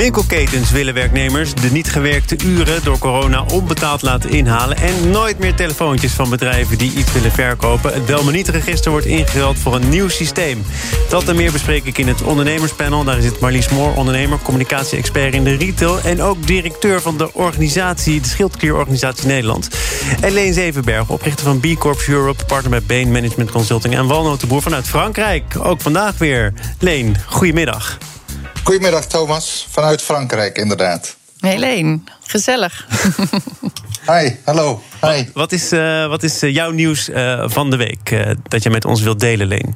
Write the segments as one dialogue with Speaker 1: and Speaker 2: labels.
Speaker 1: Winkelketens willen werknemers de niet gewerkte uren door corona onbetaald laten inhalen. En nooit meer telefoontjes van bedrijven die iets willen verkopen. Het Belmaniet-register wordt ingevuld voor een nieuw systeem. Dat en meer bespreek ik in het ondernemerspanel. Daar zit Marlies Moor, ondernemer, communicatie-expert in de retail. En ook directeur van de organisatie, de Schildklierorganisatie Nederland. En Leen Zevenberg, oprichter van B Corp Europe, partner bij Bain Management Consulting. En Walnoot de Boer vanuit Frankrijk. Ook vandaag weer. Leen, goedemiddag.
Speaker 2: Goedemiddag Thomas, vanuit Frankrijk inderdaad.
Speaker 3: Helene, gezellig.
Speaker 2: Hi, hallo. Hi.
Speaker 1: Wat is, uh, wat is uh, jouw nieuws uh, van de week dat je met ons wilt delen, Leen?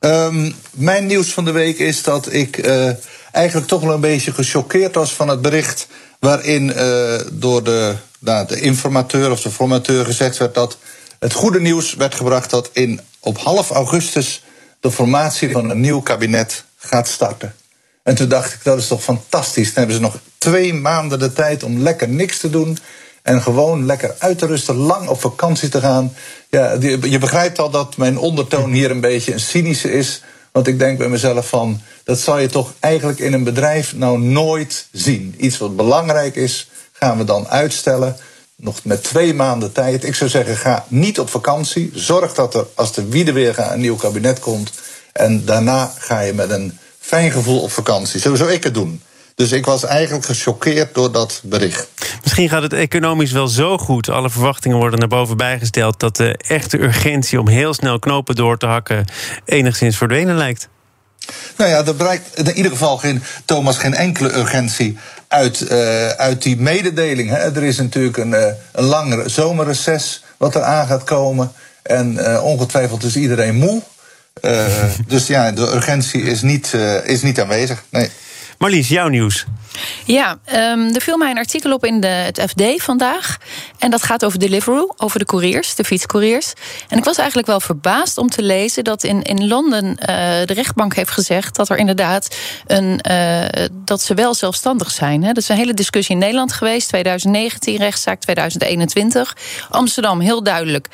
Speaker 2: Um, mijn nieuws van de week is dat ik eigenlijk toch wel een beetje gechoqueerd was van het bericht waarin door de, nou, de informateur of de formateur gezegd werd dat het goede nieuws werd gebracht dat in, op half augustus de formatie van een nieuw kabinet gaat starten. En toen dacht ik, dat is toch fantastisch. Dan hebben ze nog twee maanden de tijd om lekker niks te doen. En gewoon lekker uit te rusten, lang op vakantie te gaan. Ja, je begrijpt al dat mijn ondertoon hier een beetje een cynische is. Want ik denk bij mezelf van, dat zal je toch eigenlijk in een bedrijf nou nooit zien. Iets wat belangrijk is, gaan we dan uitstellen. Nog met twee maanden tijd. Ik zou zeggen, ga niet op vakantie. Zorg dat er, als de wiede weer gaat, een nieuw kabinet komt. En daarna ga je met een fijn gevoel op vakantie. Zo zou ik het doen. Dus ik was eigenlijk gechoqueerd door dat bericht.
Speaker 1: Misschien gaat het economisch wel zo goed. Alle verwachtingen worden naar boven bijgesteld. dat de echte urgentie om heel snel knopen door te hakken. enigszins verdwenen lijkt.
Speaker 2: Nou ja, er blijkt in ieder geval geen, Thomas, geen enkele urgentie uit, uh, uit die mededeling. Hè. Er is natuurlijk een, uh, een lang zomerreces wat er aan gaat komen. En uh, ongetwijfeld is iedereen moe. Uh, dus ja, de urgentie is niet, uh, is niet aanwezig. Nee.
Speaker 1: Marlies, jouw nieuws.
Speaker 3: Ja, um, er viel mij een artikel op in de, het FD vandaag. En dat gaat over Deliveroo, over de couriers, de fietscouriers. En ik was eigenlijk wel verbaasd om te lezen dat in, in Londen uh, de rechtbank heeft gezegd dat er inderdaad een, uh, dat ze wel zelfstandig zijn. Hè. Dat is een hele discussie in Nederland geweest, 2019 rechtszaak, 2021. Amsterdam heel duidelijk.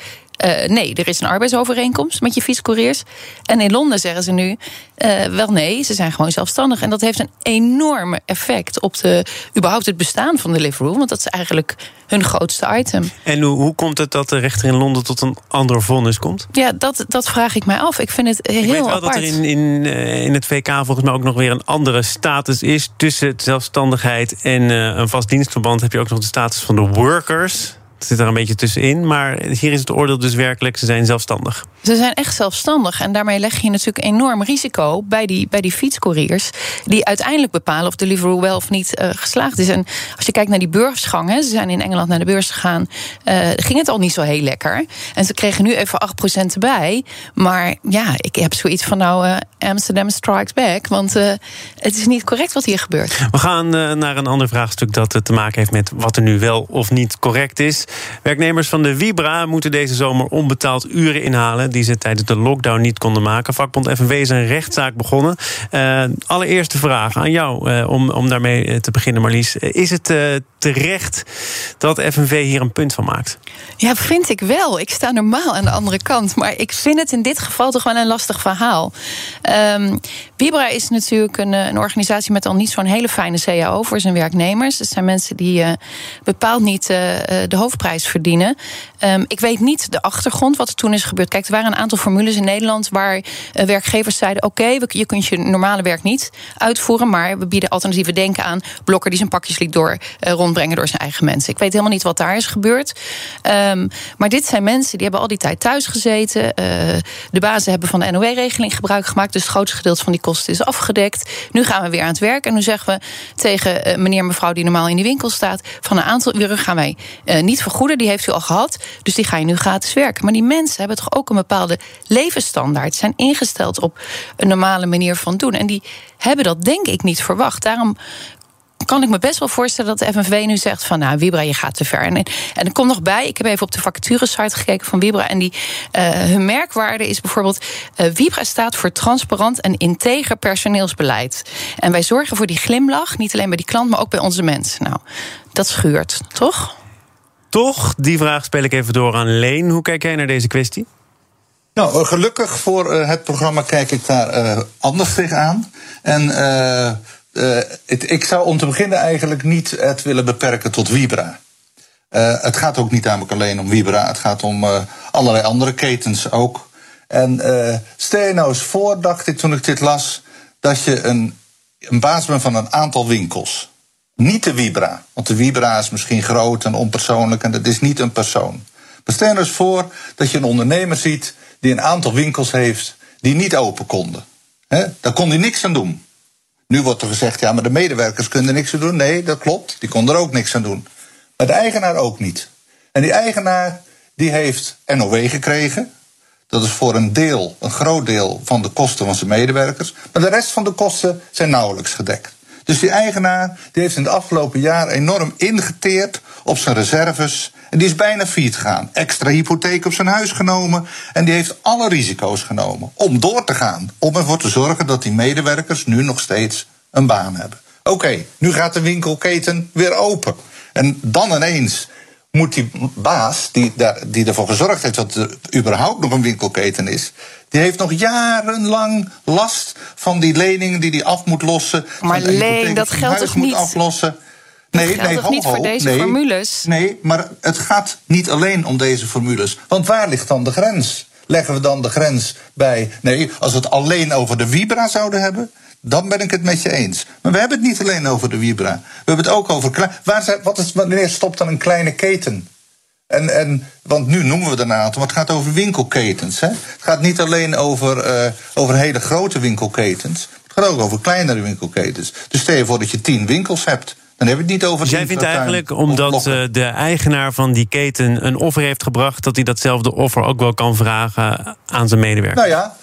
Speaker 3: Uh, nee, er is een arbeidsovereenkomst met je fietscouriers. En in Londen zeggen ze nu uh, wel nee, ze zijn gewoon zelfstandig. En dat heeft een enorme effect op de, überhaupt het bestaan van Deliveroo. Want dat is eigenlijk hun grootste item.
Speaker 1: En hoe, hoe komt het dat de rechter in Londen tot een ander vonnis komt?
Speaker 3: Ja, dat, dat vraag ik mij af. Ik vind het heel
Speaker 1: Ik weet wel
Speaker 3: apart.
Speaker 1: dat er in, in, uh, in het VK volgens mij ook nog weer een andere status is. Tussen zelfstandigheid en uh, een vast dienstverband heb je ook nog de status van de workers. Het zit er een beetje tussenin. Maar hier is het oordeel dus werkelijk, ze zijn zelfstandig.
Speaker 3: Ze zijn echt zelfstandig. En daarmee leg je natuurlijk enorm risico bij die, bij die fietscouriers. Die uiteindelijk bepalen of Deliveroo wel of niet uh, geslaagd is. En als je kijkt naar die beursgang, hè, ze zijn in Engeland naar de beurs gegaan. Uh, ging het al niet zo heel lekker. En ze kregen nu even 8% erbij. Maar ja, ik heb zoiets van nou, uh, Amsterdam strikes back. Want het is niet correct wat hier gebeurt.
Speaker 1: We gaan naar een ander vraagstuk dat te maken heeft met wat er nu wel of niet correct is. Werknemers van de Vibra moeten deze zomer onbetaald uren inhalen die ze tijdens de lockdown niet konden maken. Vakbond FNW is een rechtszaak begonnen. Uh, allereerste vraag aan jou uh, om, om daarmee te beginnen, Marlies. Is het terecht dat FNV hier een punt van maakt?
Speaker 3: Ja, vind ik wel. Ik sta normaal aan de andere kant. Maar ik vind het in dit geval toch wel een lastig verhaal. Um, Vibra is natuurlijk een, een, organisatie met al niet zo'n hele fijne CAO voor zijn werknemers. Het zijn mensen die bepaald niet de hoofdprijs verdienen. Um, ik weet niet de achtergrond, wat er toen is gebeurd. Kijk, er waren een aantal formules in Nederland waar werkgevers zeiden: oké, je kunt je normale werk niet uitvoeren, maar we bieden alternatieve denken aan. Blokker die zijn pakjes liet door uh, rondbrengen door zijn eigen mensen. Ik weet helemaal niet wat daar is gebeurd. Um, maar dit zijn mensen die hebben al die tijd thuis gezeten. Uh, de bazen hebben van de NOW-regeling gebruik gemaakt, dus het grootste gedeelte van die kosten is afgedekt. Nu gaan we weer aan het werk en nu zeggen we tegen meneer en mevrouw die normaal in die winkel staat: van een aantal uren gaan wij niet vergoeden. Die heeft u al gehad, dus die ga je nu gratis werken. Maar die mensen hebben toch ook een bepaalde levensstandaard, zijn ingesteld op een normale manier van doen. En die hebben dat denk ik niet verwacht. Daarom kan ik me best wel voorstellen dat de FNV nu zegt van nou, Vibra, je gaat te ver. En, en er komt nog bij, ik heb even op de vacaturesite gekeken van Vibra. En die, uh, hun merkwaarde is bijvoorbeeld: uh, Vibra staat voor transparant en integer personeelsbeleid. En wij zorgen voor die glimlach, niet alleen bij die klant, maar ook bij onze mensen. Nou, dat schuurt, toch?
Speaker 1: Toch? Die vraag speel ik even door aan Leen. Hoe kijk jij naar deze kwestie?
Speaker 2: Nou, eh, gelukkig voor het programma kijk ik daar uh, anders tegenaan. En ik zou om te beginnen eigenlijk niet het willen beperken tot Vibra. het gaat ook niet namelijk alleen om Vibra, het gaat om allerlei andere ketens ook. En stel je nou eens voor, dacht ik toen ik dit las, dat je een, een baas bent van een aantal winkels. Niet de Vibra, want de Vibra is misschien groot en onpersoonlijk en dat is niet een persoon. Maar stel je nou eens voor dat je een ondernemer ziet die een aantal winkels heeft die niet open konden. He? Daar kon hij niks aan doen. Nu wordt er gezegd, ja, maar de medewerkers kunnen niks aan doen. Nee, dat klopt, die konden er ook niks aan doen. Maar de eigenaar ook niet. En die eigenaar die heeft NOW gekregen. Dat is voor een deel, een groot deel van de kosten van zijn medewerkers. Maar de rest van de kosten zijn nauwelijks gedekt. Dus die eigenaar die heeft in het afgelopen jaar enorm ingeteerd op zijn reserves. En die is bijna failliet gegaan. Extra hypotheek op zijn huis genomen. En die heeft alle risico's genomen om door te gaan. Om ervoor te zorgen dat die medewerkers nu nog steeds een baan hebben. Oké, nu gaat de winkelketen weer open. En dan ineens moet die baas, die, daar, die ervoor gezorgd heeft dat er überhaupt nog een winkelketen is, die heeft nog jarenlang last van die leningen die hij af moet lossen.
Speaker 3: Maar leen, dat geldt toch niet?
Speaker 2: Aflossen.
Speaker 3: Nee, dat nee, ho, niet voor deze
Speaker 2: nee,
Speaker 3: formules?
Speaker 2: Nee, maar het gaat niet alleen om deze formules. Want waar ligt dan de grens? Leggen we dan de grens bij. Nee, als we het alleen over de Vibra zouden hebben. Dan ben ik het met je eens. Maar we hebben het niet alleen over de Vibra. We hebben het ook over. Waar zijn, wat is, wanneer stopt dan een kleine keten? En, en, want nu noemen we er een aantal, maar het gaat over winkelketens. Hè? Het gaat niet alleen over, uh, over hele grote winkelketens. Het gaat ook over kleinere winkelketens. Dus stel je voor dat je tien winkels hebt. Dan heb je het niet over.
Speaker 1: Dus jij vindt eigenlijk, omdat uh, de eigenaar van die keten een offer heeft gebracht, dat hij datzelfde offer ook wel kan vragen aan zijn medewerkers?
Speaker 2: Nou ja,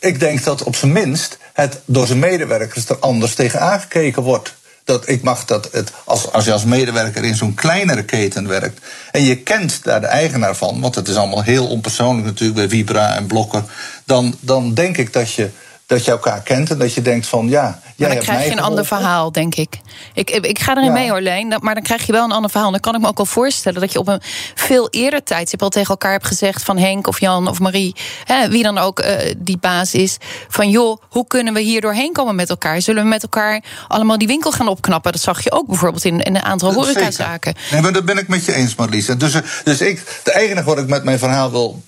Speaker 2: ik denk dat op zijn minst het door zijn medewerkers er anders tegen aangekeken wordt dat ik mag dat het, als, als je als medewerker in zo'n kleinere keten werkt. en je kent daar de eigenaar van, want het is allemaal heel onpersoonlijk natuurlijk bij Vibra en Blokker. dan, dan denk ik dat je dat je elkaar kent en dat je denkt van ja.
Speaker 3: Jij maar dan krijg je een ander verhaal, denk ik. Ik, ik ga erin mee, Orleen. Maar dan krijg je wel een ander verhaal. Dan kan ik me ook wel voorstellen dat je op een veel eerder tijdstip al tegen elkaar hebt gezegd van Henk of Jan of Marie, hè, wie dan ook uh, die baas is, van joh, hoe kunnen we hier doorheen komen met elkaar? Zullen we met elkaar allemaal die winkel gaan opknappen? Dat zag je ook bijvoorbeeld in, in een aantal horecazaken.
Speaker 2: Nee, maar dat ben ik met je eens, Marlies. Dus, eh, dus ik, de enige wat ik met mijn verhaal wil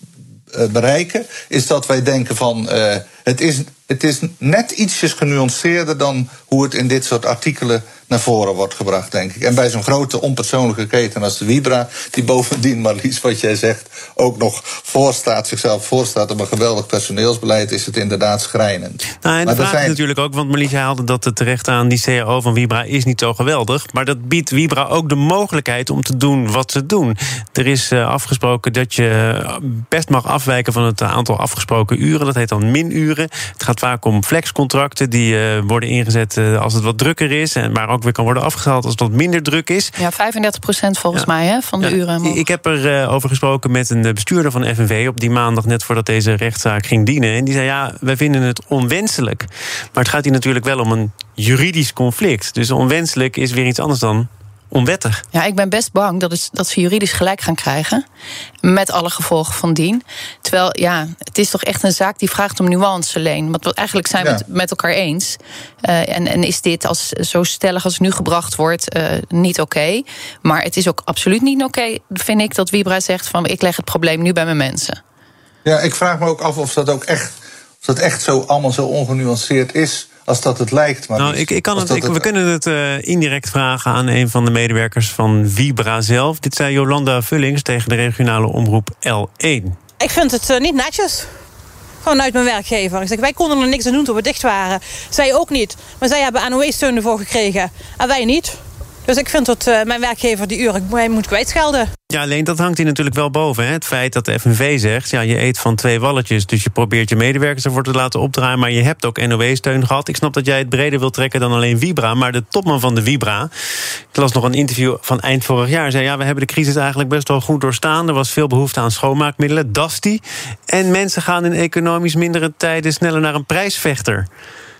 Speaker 2: uh, bereiken, is dat wij denken van uh, het is het is net ietsjes genuanceerder dan hoe het in dit soort artikelen naar voren wordt gebracht, denk ik. En bij zo'n grote onpersoonlijke keten als de Vibra, die bovendien, Marlies, wat jij zegt, ook nog voorstaat, zichzelf voorstaat op een geweldig personeelsbeleid, is het inderdaad schrijnend.
Speaker 1: Nou, en de vraag is natuurlijk ook, want Marlies haalde dat terecht aan, die CAO van Vibra is niet zo geweldig. Maar dat biedt Vibra ook de mogelijkheid om te doen wat ze doen. Er is uh, afgesproken dat je best mag afwijken van het aantal afgesproken uren. Dat heet dan minuren. Het gaat vaak om flexcontracten die uh, worden ingezet uh, als het wat drukker is. En maar ook weer kan worden afgehaald als het wat minder druk is.
Speaker 3: Ja, 35 procent volgens ja. mij hè, van de ja, uren.
Speaker 1: Ik heb er uh, over gesproken met een bestuurder van FNV op die maandag net voordat deze rechtszaak ging dienen. En die zei: Ja, wij vinden het onwenselijk. Maar het gaat hier natuurlijk wel om een juridisch conflict. Dus onwenselijk is weer iets anders dan onwettig.
Speaker 3: Ja, ik ben best bang dat, het, dat ze juridisch gelijk gaan krijgen. Met alle gevolgen van dien. Terwijl, ja, het is toch echt een zaak die vraagt om nuance alleen. Want eigenlijk zijn we het met elkaar eens. Uh, en, en is dit als, zo stellig als het nu gebracht wordt uh, niet oké. Okay. Maar het is ook absoluut niet oké, okay, vind ik, dat Vibra zegt van ik leg het probleem nu bij mijn mensen.
Speaker 2: Ja, ik vraag me ook af of dat ook echt, of dat echt zo allemaal zo ongenuanceerd is als dat het lijkt. Maar
Speaker 1: nou, ik, ik kan het, ik, we kunnen het uh, indirect vragen aan een van de medewerkers van Vibra zelf. Dit zei Jolanda Vullings tegen de regionale omroep L1.
Speaker 4: Ik vind het uh, niet netjes. Gewoon uit mijn werkgever. Ik zeg, wij konden er niks aan doen toen we dicht waren. Zij ook niet. Maar zij hebben AOW-steun ervoor gekregen. En wij niet. Dus ik vind dat uh, mijn werkgever die uren moet kwijtschelden.
Speaker 1: Ja, alleen dat hangt hier natuurlijk wel boven. Hè? Het feit dat de FNV zegt, ja, je eet van twee walletjes... dus je probeert je medewerkers ervoor te laten opdraaien... maar je hebt ook NOW-steun gehad. Ik snap dat jij het breder wilt trekken dan alleen Vibra... maar de topman van de Vibra, ik las nog een interview van eind vorig jaar... zei, ja, we hebben de crisis eigenlijk best wel goed doorstaan. Er was veel behoefte aan schoonmaakmiddelen, Dusty. En mensen gaan in economisch mindere tijden... sneller naar een prijsvechter.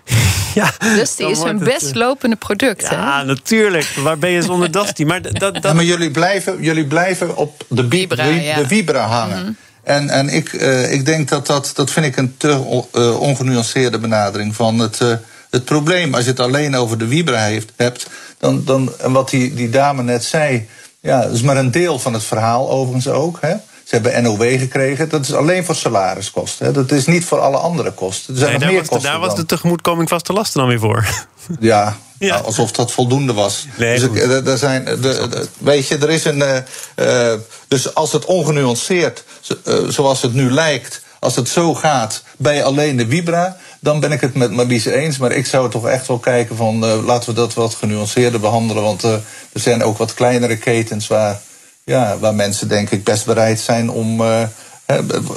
Speaker 3: Ja, Dusty is een best eh, lopende product.
Speaker 1: Ja, natuurlijk. Waar ben je zonder Dusty? Maar, dat, dat...
Speaker 2: Ja, maar jullie, blijven, jullie blijven op de Vibra, de Vibra hangen. Mhm. En, en ik, uh, ik denk dat dat, dat vind ik een te uh, ongenuanceerde benadering van het, uh, het probleem. Als je het alleen over de Vibra heeft, hebt, dan, dan, en wat die, die dame net zei, ja, dat is maar een deel van het verhaal overigens ook. Hè? Ze hebben NOW gekregen. Dat is alleen voor salariskosten. Hè. Dat is niet voor alle andere kosten. Er zijn nog
Speaker 1: daar
Speaker 2: meer
Speaker 1: was,
Speaker 2: kosten.
Speaker 1: Daar was de tegemoetkoming vaste lasten dan weer voor.
Speaker 2: Ja, ja. Nou, alsof dat voldoende was. Nee, dus ik, er zijn, de, weet je, er is een. Uh, dus als het ongenuanceerd, uh, zoals het nu lijkt, als het zo gaat bij alleen de Vibra, dan ben ik het met Marlies eens. Maar ik zou toch echt wel kijken van uh, laten we dat wat genuanceerder behandelen. Want er zijn ook wat kleinere ketens waar ja, waar mensen denk ik best bereid zijn om. Uh,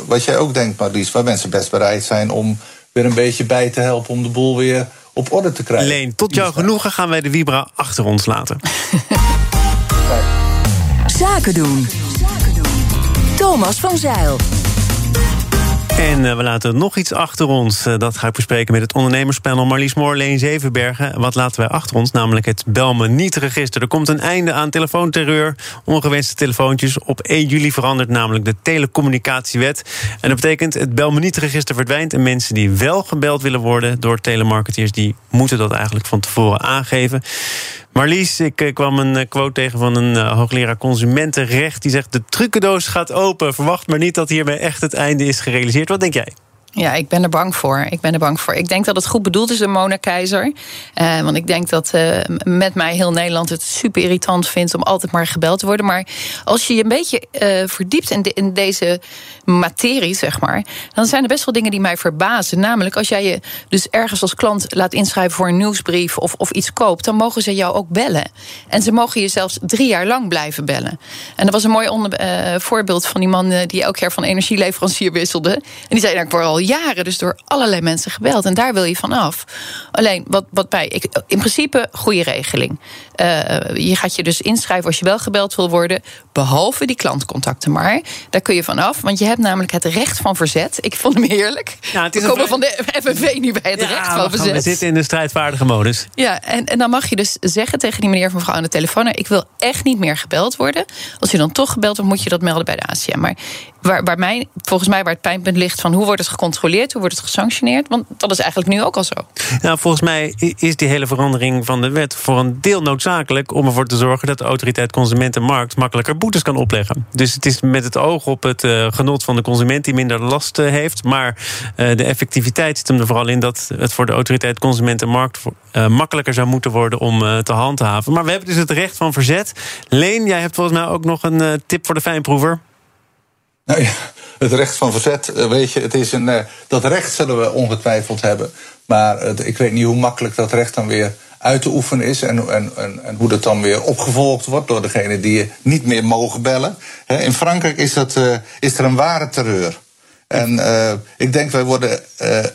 Speaker 2: wat jij ook denkt, Marlies, waar mensen best bereid zijn om weer een beetje bij te helpen om de boel weer op orde te krijgen.
Speaker 1: Leen, tot jouw genoegen gaan wij de Vibra achter ons laten.
Speaker 5: Zaken doen. Thomas van Zeil.
Speaker 1: En uh, we laten nog iets achter ons. Uh, dat ga ik bespreken met het ondernemerspanel Marlies Moorleen Zevenbergen. Wat laten wij achter ons? Namelijk het Belme niet-register. Er komt een einde aan telefoonterreur. Ongewenste telefoontjes. Op 1 juli verandert namelijk de telecommunicatiewet. En dat betekent het Belme niet-register verdwijnt. En mensen die wel gebeld willen worden door telemarketeers... die moeten dat eigenlijk van tevoren aangeven. Marlies, ik eh, kwam een quote tegen van een hoogleraar consumentenrecht. Die zegt: De trucendoos gaat open. Verwacht maar niet dat hiermee echt het einde is gerealiseerd. Wat denk jij?
Speaker 3: Ja, ik ben er bang voor. Ik ben er bang voor. Ik denk dat het goed bedoeld is, de Mona Keizer. Eh, want ik denk dat met mij heel Nederland het super irritant vindt om altijd maar gebeld te worden. Maar als je je een beetje verdiept in, de, in, deze materie, zeg maar, dan zijn er best wel dingen die mij verbazen. Namelijk, als jij je dus ergens als klant laat inschrijven voor een nieuwsbrief of, of iets koopt, dan mogen ze jou ook bellen. En ze mogen je zelfs drie jaar lang blijven bellen. En dat was een mooi onder, voorbeeld van die man die elk jaar van energieleverancier wisselde. En die zei: Nou, ik word al jaren dus door allerlei mensen gebeld. En daar wil je van af. Alleen, wat, wat bij. In principe, goede regeling. Uh, je gaat je dus inschrijven als je wel gebeld wil worden. Behalve die klantcontacten maar. Daar kun je van af. Want je hebt namelijk het recht van verzet. Ik vond hem heerlijk. Ja, het is we komen van de FNV nu bij het recht van verzet.
Speaker 1: We zitten in de strijdvaardige modus.
Speaker 3: Ja, en, en dan mag je dus zeggen tegen die meneer of mevrouw aan de telefoon... ik wil echt niet meer gebeld worden. Als je dan toch gebeld wordt, moet je dat melden bij de ACM. Maar waar, waar mij, volgens mij waar het pijnpunt ligt... van hoe wordt het gecontroleerd, hoe wordt het gesanctioneerd? Want dat is eigenlijk nu ook al zo.
Speaker 1: Nou, volgens mij is die hele verandering van de wet... voor een deel noodzakelijk om ervoor te zorgen... dat de autoriteit Consumentenmarkt makkelijker boetes kan opleggen. Dus het is met het oog op het uh, genot van de consument... die minder last uh, heeft. Maar uh, de effectiviteit zit hem er vooral in... dat het voor de autoriteit Consumentenmarkt... makkelijker zou moeten worden om te handhaven. Maar we hebben dus het recht van verzet. Leen, jij hebt volgens mij ook nog een tip voor de fijnproever.
Speaker 2: Nou ja, het recht van verzet, eh, weet je, het is een, eh, dat recht zullen we ongetwijfeld hebben. Maar ik weet niet hoe makkelijk dat recht dan weer uit te oefenen is. En, en, en, hoe dat dan weer opgevolgd wordt door degene die niet meer mogen bellen. In Frankrijk is, dat, uh, is er een ware terreur. En ik denk, wij worden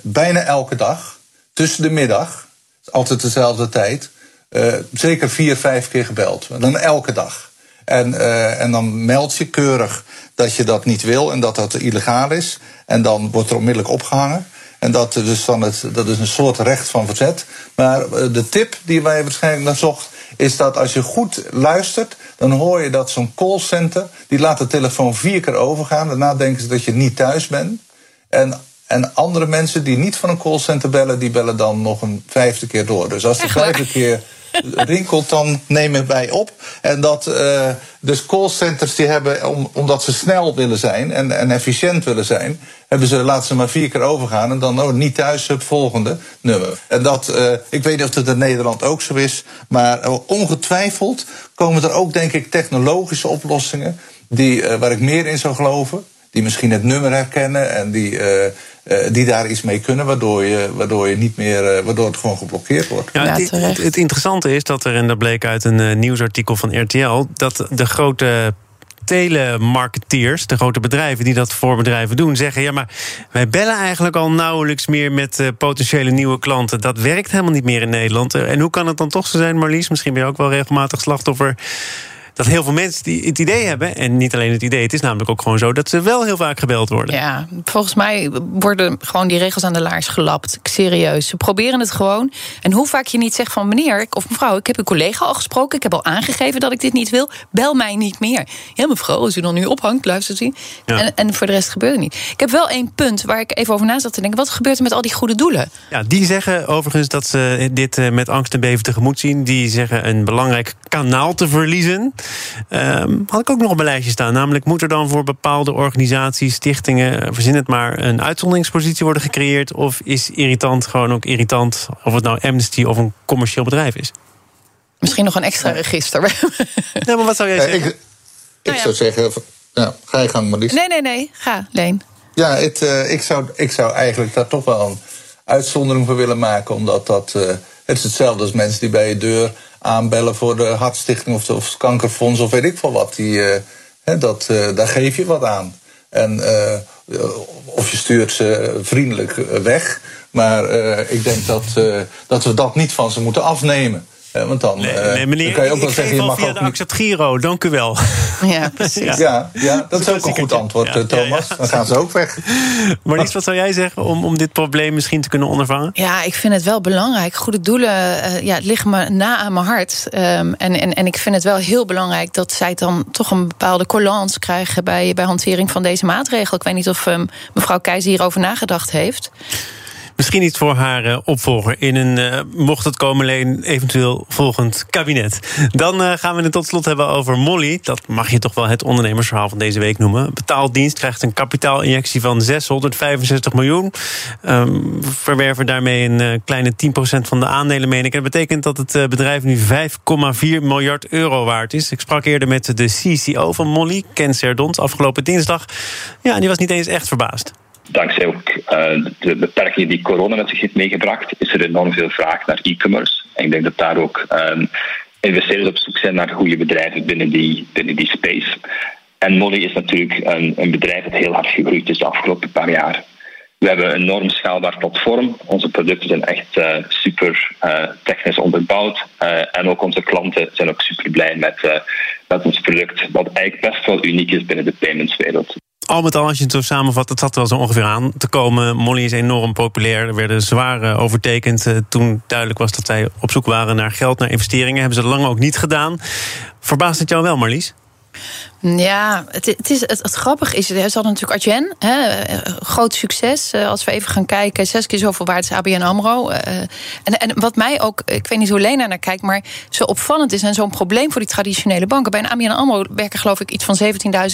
Speaker 2: bijna elke dag, tussen de middag, altijd dezelfde tijd, zeker vier, vijf keer gebeld. Dan elke dag. En, uh, en dan meld je keurig dat je dat niet wil en dat dat illegaal is. En dan wordt er onmiddellijk opgehangen. En dat, dus dan het, dat is een soort recht van verzet. Maar eh, de tip die wij waarschijnlijk naar zocht, is dat als je goed luistert, dan hoor je dat zo'n callcenter, die laat de telefoon vier keer overgaan. Daarna denken ze dat je niet thuis bent. En, en andere mensen die niet van een callcenter bellen, die bellen dan nog een vijfde keer door. Dus als de vijfde keer rinkelt, dan nemen wij op. En dat uh, dus callcenters die hebben, om, omdat ze snel willen zijn en, en efficiënt willen zijn, hebben ze, laten ze maar vier keer overgaan en dan oh, niet thuis het volgende nummer. En dat, uh, ik weet niet of het in Nederland ook zo is, maar ongetwijfeld komen er ook, denk ik, technologische oplossingen die, waar ik meer in zou geloven. Die misschien het nummer herkennen en die die daar iets mee kunnen, waardoor je, waardoor je niet meer, waardoor het gewoon geblokkeerd wordt.
Speaker 1: Ja, het, het, het, interessante is dat er, en dat bleek uit een nieuwsartikel van RTL, dat de grote telemarketeers, de grote bedrijven die dat voor bedrijven doen, zeggen: ja, maar wij bellen eigenlijk al nauwelijks meer met uh, potentiële nieuwe klanten. Dat werkt helemaal niet meer in Nederland. En hoe kan het dan toch zo zijn, Marlies? Misschien ben je ook wel regelmatig slachtoffer dat heel veel mensen die het idee hebben, en niet alleen het idee, het is namelijk ook gewoon zo dat ze wel heel vaak gebeld worden.
Speaker 3: Ja, volgens mij worden gewoon die regels aan de laars gelapt. Serieus. Ze proberen het gewoon. En hoe vaak je niet zegt van meneer of mevrouw, ik heb uw collega al gesproken, ik heb al aangegeven dat ik dit niet wil, bel mij niet meer. Ja, mevrouw, als u dan nu ophangt, luister zien. Ja. En, en voor de rest gebeurt het niet. Ik heb wel één punt waar ik even over na zat te denken. Wat gebeurt er met al die goede doelen?
Speaker 1: Ja, die zeggen overigens dat ze dit eh, met angst en beven tegemoet zien. Die zeggen een belangrijk kanaal te verliezen. Um, had ik ook nog op mijn lijstje staan. Namelijk moet er dan voor bepaalde organisaties, stichtingen, eh, verzin het maar, een uitzonderingspositie worden gecreëerd? Of is irritant gewoon ook irritant, of het nou Amnesty of een commercieel bedrijf is?
Speaker 3: Misschien nog een extra register.
Speaker 1: nee, maar wat zou jij zeggen?
Speaker 2: ik, ik nou zou zeggen, ja, ga je gang, Marlies.
Speaker 3: Nee, nee, nee, ga, Leen.
Speaker 2: Ja, het, uh, ik, zou, ik zou eigenlijk daar toch wel een uitzondering voor willen maken, omdat dat. Uh, het is hetzelfde als mensen die bij je deur aanbellen voor de Hartstichting of, of het Kankerfonds of weet ik veel wat. Die, uh, dat, uh, daar geef je wat aan. En uh, of je stuurt ze vriendelijk weg. Maar ik denk dat, dat we dat niet van ze moeten afnemen. Want dan,
Speaker 1: nee, nee, meneer, dan kan je ook wel zeggen, je mag via ook de niet... Giro, dank u wel.
Speaker 3: Ja, precies.
Speaker 2: Ja, ja dat is ook een goed antwoord, ja, Thomas. Dan gaan ze ook weg.
Speaker 1: Marlies, wat zou jij zeggen om, om dit probleem misschien te kunnen ondervangen?
Speaker 3: Ja, ik vind het wel belangrijk. Goede doelen, uh, ja, het ligt me na aan mijn hart. Um, en, en, en ik vind het wel heel belangrijk dat zij dan toch een bepaalde collance krijgen bij, bij hantering van deze maatregel. Ik weet niet of um, mevrouw Keizer hierover nagedacht heeft.
Speaker 1: Misschien iets voor haar uh, opvolger in een, uh, mocht het komen, alleen eventueel volgend kabinet. Dan uh, gaan we het tot slot hebben over Molly. Dat mag je toch wel het ondernemersverhaal van deze week noemen. Betaaldienst krijgt een kapitaalinjectie van 665 miljoen. Um, verwerven daarmee een kleine 10% van de aandelen, meen ik. Dat betekent dat het bedrijf nu 5,4 miljard euro waard is. Ik sprak eerder met de CCO van Molly, Ken Serdont, afgelopen dinsdag. Ja, die was niet eens echt verbaasd
Speaker 6: dankzij ook uh, de beperkingen die corona met zich heeft meegebracht, is er enorm veel vraag naar e-commerce. En ik denk dat daar ook um, investeerders op zoek zijn naar goede bedrijven binnen die, binnen die space. En Molly is natuurlijk een, een bedrijf dat heel hard gegroeid is de afgelopen paar jaar. We hebben een enorm schaalbaar platform. Onze producten zijn echt uh, super uh, technisch onderbouwd. En ook onze klanten zijn ook super blij met, met ons product, wat eigenlijk best wel uniek is binnen de paymentswereld
Speaker 1: al met al, als je het zo samenvat, het zat wel zo ongeveer aan te komen. Molly is enorm populair. Er werden zwaar overtekend uh, toen duidelijk was dat zij op zoek waren naar geld, naar investeringen. Hebben ze lang ook niet gedaan. Verbaast het jou wel, Marlies?
Speaker 3: Ja, het, is, het, het grappige is, ze hadden natuurlijk Arjen, hè, groot succes. Eh, als we even gaan kijken, zes keer zoveel waard is ABN AMRO. Eh, en, en wat mij ook, ik weet niet hoe Lena naar kijkt... maar zo opvallend is en zo'n probleem voor die traditionele banken. Bij een ABN AMRO werken geloof ik iets van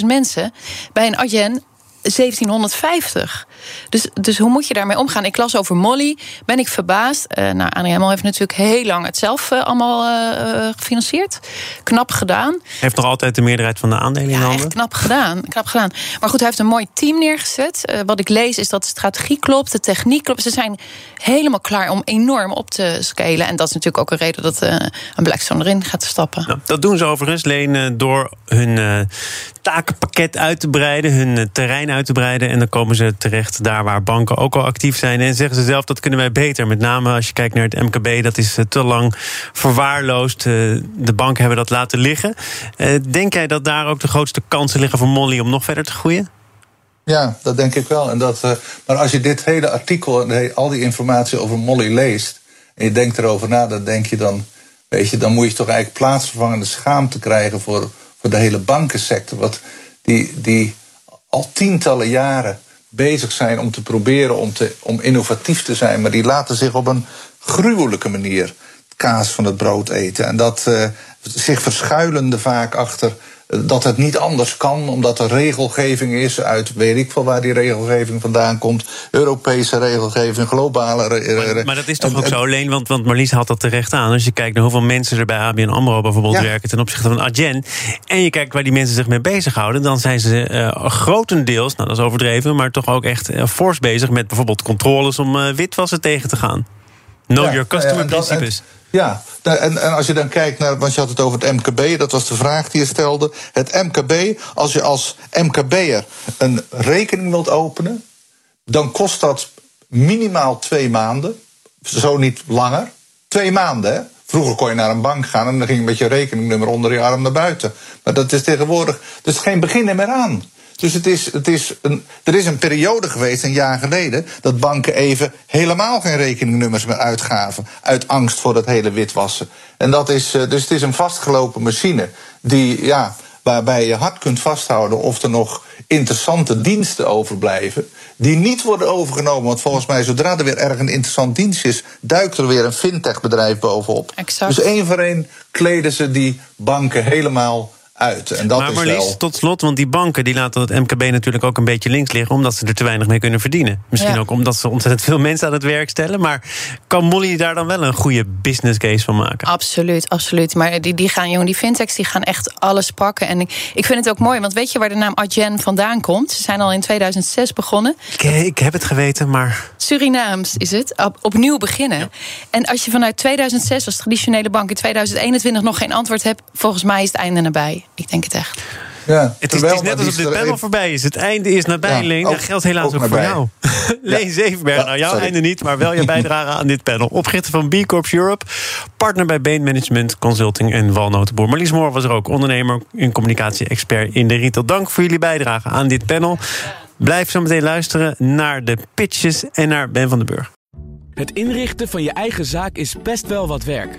Speaker 3: 17.000 mensen. Bij een Arjen 1750. Dus, dus hoe moet je daarmee omgaan? Ik las over Molly, ben ik verbaasd. Uh, nou, Anne heeft natuurlijk heel lang het zelf uh, allemaal uh, gefinancierd. Knap gedaan.
Speaker 1: Heeft nog altijd de meerderheid van de aandelen in handen?
Speaker 3: Ja, knap gedaan, knap gedaan. Maar goed, hij heeft een mooi team neergezet. wat ik lees is dat de strategie klopt, de techniek klopt. Ze zijn helemaal klaar om enorm op te scalen. En dat is natuurlijk ook een reden dat een Blackstone erin gaat stappen.
Speaker 1: Nou, dat doen ze overigens, Leen, door hun takenpakket uit te breiden, hun terrein uit te breiden. En dan komen ze terecht daar waar banken ook al actief zijn. En zeggen ze zelf dat kunnen wij beter. Met name als je kijkt naar het MKB, dat is eh, te lang verwaarloosd. Eh, de banken hebben dat laten liggen. Eh, denk jij dat daar ook de grootste kansen liggen voor Molly om nog verder te groeien?
Speaker 2: Ja, dat denk ik wel. En dat, maar als je dit hele artikel en al die informatie over Molly leest. en je denkt erover na, dan denk je dan. Weet je, dan moet je toch eigenlijk plaatsvervangende schaamte krijgen voor, voor de hele bankensector. Wat die, die al tientallen jaren bezig zijn om te proberen om, te, om innovatief te zijn. Maar die laten zich op een gruwelijke manier kaas van het brood eten. En dat uh, zich verschuilende vaak achter dat het niet anders kan, omdat er regelgeving is uit weet ik veel waar die regelgeving vandaan komt. Europese regelgeving, globale.
Speaker 1: Maar, maar dat is toch ook zo, alleen, want, want Marlies had dat terecht aan. Als je kijkt naar hoeveel mensen er bij ABN Amro bijvoorbeeld werken ten opzichte van Adyen. En je kijkt waar die mensen zich mee bezighouden, dan zijn ze uh, grotendeels, nou dat is overdreven, maar toch ook echt uh, fors bezig met bijvoorbeeld controles om uh, witwassen tegen te gaan. Know your customer principes.
Speaker 2: Ja, nou, en, en als je dan kijkt naar, want je had het over het MKB, dat was de vraag die je stelde. Het MKB, als je als MKB'er een rekening wilt openen, dan kost dat minimaal twee maanden, zo niet langer. Twee maanden, hè? Vroeger kon je naar een bank gaan en dan ging je met je rekeningnummer onder je arm naar buiten. Maar dat is tegenwoordig, er is geen begin meer aan. Dus het is, het is een, er is een periode geweest, een jaar geleden, dat banken even helemaal geen rekeningnummers meer uitgaven. Uit angst voor dat hele witwassen. En dat is, eh, dus het is een vastgelopen machine die, ja, waarbij je hard kunt vasthouden of er nog interessante diensten overblijven. Die niet worden overgenomen. Want volgens mij, zodra er weer erg een interessant dienst is, duikt er weer een fintech-bedrijf bovenop.
Speaker 3: Exact.
Speaker 2: Dus één voor één kleden ze die banken helemaal uit. En dat
Speaker 1: maar
Speaker 2: Marlies, wel...
Speaker 1: tot slot, want die banken die laten het MKB natuurlijk ook een beetje links liggen... omdat ze er te weinig mee kunnen verdienen. Misschien
Speaker 3: Ja.
Speaker 1: ook omdat ze ontzettend veel mensen aan het werk stellen. Maar kan Molly daar dan wel een goede business case van maken?
Speaker 3: Absoluut, absoluut. Maar die, die gaan, jongen, die fintechs die gaan echt alles pakken. En ik, ik vind het ook mooi, want weet je waar de naam Adyen vandaan komt? Ze zijn al in 2006 begonnen.
Speaker 1: Ik, ik heb het geweten, maar...
Speaker 3: Surinaams is het, op, opnieuw beginnen. En als je vanuit 2006 als traditionele bank in 2021 nog geen antwoord hebt, volgens mij is het einde nabij. Ik denk het echt.
Speaker 2: Ja,
Speaker 1: Het is,
Speaker 2: terwijl
Speaker 1: het is net alsof dit panel voorbij is. Het einde is nabij,
Speaker 2: Ja,
Speaker 1: Leen. Dat geldt helaas
Speaker 2: ook
Speaker 1: ook, voor jou. Leen Zevenberg,
Speaker 2: Ja,
Speaker 1: nou jouw
Speaker 2: sorry.
Speaker 1: einde niet... maar wel je bijdrage aan dit panel. Oprichter van B Corps Europe, partner bij Bain Management Consulting en Walnotenboer. Marlies Moor was er ook, ondernemer en communicatie-expert in de retail. Dank voor jullie bijdrage aan dit panel. Blijf zo meteen luisteren naar de pitches en naar Ben van den Burg.
Speaker 7: Het inrichten van je eigen zaak is best wel wat werk.